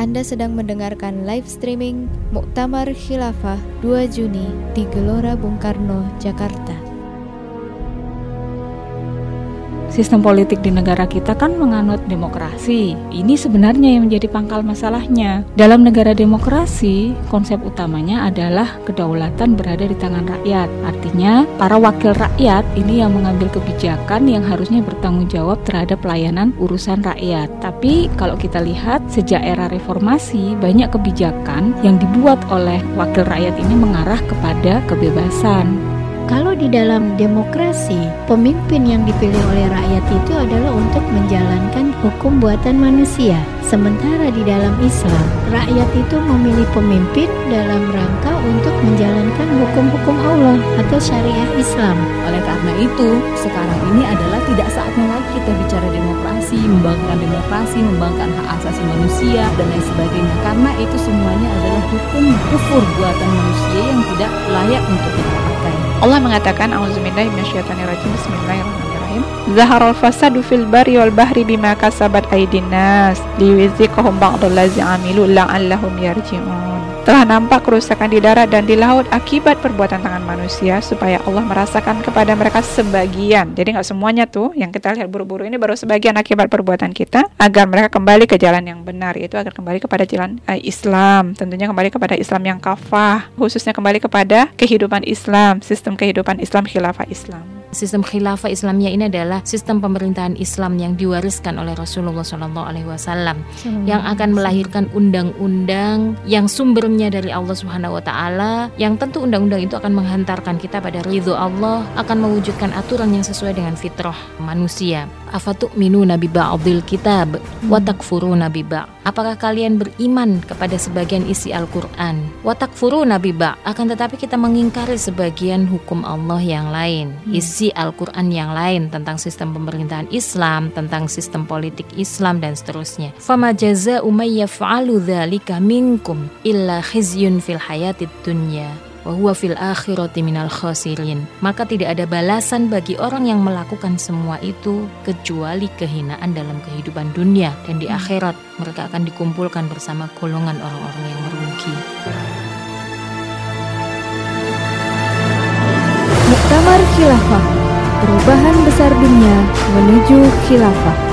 Anda sedang mendengarkan live streaming Muktamar Khilafah 2 Juni di Gelora Bung Karno, Jakarta. Sistem politik di negara kita kan menganut demokrasi. Ini sebenarnya yang menjadi pangkal masalahnya. Dalam negara demokrasi, konsep utamanya adalah kedaulatan berada di tangan rakyat. Artinya, para wakil rakyat ini yang mengambil kebijakan yang harusnya bertanggung jawab terhadap pelayanan urusan rakyat. Tapi kalau kita lihat sejak era reformasi, banyak kebijakan yang dibuat oleh wakil rakyat ini mengarah kepada kebebasan kalau di dalam demokrasi, pemimpin yang dipilih oleh rakyat itu adalah untuk menjalankan hukum buatan manusia. Sementara di dalam Islam, rakyat itu memilih pemimpin dalam rangka untuk menjalankan hukum-hukum Allah atau syariah Islam. Oleh karena itu, sekarang ini adalah tidak saatnya lagi kita bicara demokrasi, membangkang demokrasi, membangkang hak asasi manusia, dan lain sebagainya. Karena itu semuanya adalah hukum kufur buatan manusia yang tidak layak untuk kita pakai. Allah mengatakan auzubillahi minasyaitonirrajim bismillahirrahmanirrahim Zaharul fasadu fil bari wal bahri bima kasabat aydin nas liwiziqahum ba'dallazi amilu la'allahum yarji'un. Telah nampak kerusakan di darat dan di laut akibat perbuatan tangan manusia supaya Allah merasakan kepada mereka sebagian. Jadi nggak semuanya tuh yang kita lihat buru-buru ini baru sebagian akibat perbuatan kita agar mereka kembali ke jalan yang benar itu agar kembali kepada jalan uh, Islam. Tentunya kembali kepada Islam yang kafah khususnya kembali kepada kehidupan Islam sistem kehidupan Islam khilafah Islam Sistem khilafah Islamnya ini adalah sistem pemerintahan Islam yang diwariskan oleh Rasulullah Shallallahu Alaihi Wasallam yang akan melahirkan undang-undang yang sumbernya dari Allah Subhanahu Wa Taala yang tentu undang-undang itu akan menghantarkan kita pada ridho Allah akan mewujudkan aturan yang sesuai dengan fitrah manusia. Afatuk minu nabi ba'dil kitab watak furu nabi ba' Apakah kalian beriman kepada sebagian isi Al-Quran? Watak furu nabi ba' Akan tetapi kita mengingkari sebagian hukum Allah yang lain hmm. Isi Al-Quran yang lain tentang sistem pemerintahan Islam Tentang sistem politik Islam dan seterusnya Fama jaza umayyaf'alu dhalika minkum Illa khizyun fil hayatid dunya wa fil akhirati minal khasirin. Maka tidak ada balasan bagi orang yang melakukan semua itu kecuali kehinaan dalam kehidupan dunia dan di akhirat mereka akan dikumpulkan bersama golongan orang-orang yang merugi. Muktamar Khilafah Perubahan Besar Dunia Menuju Khilafah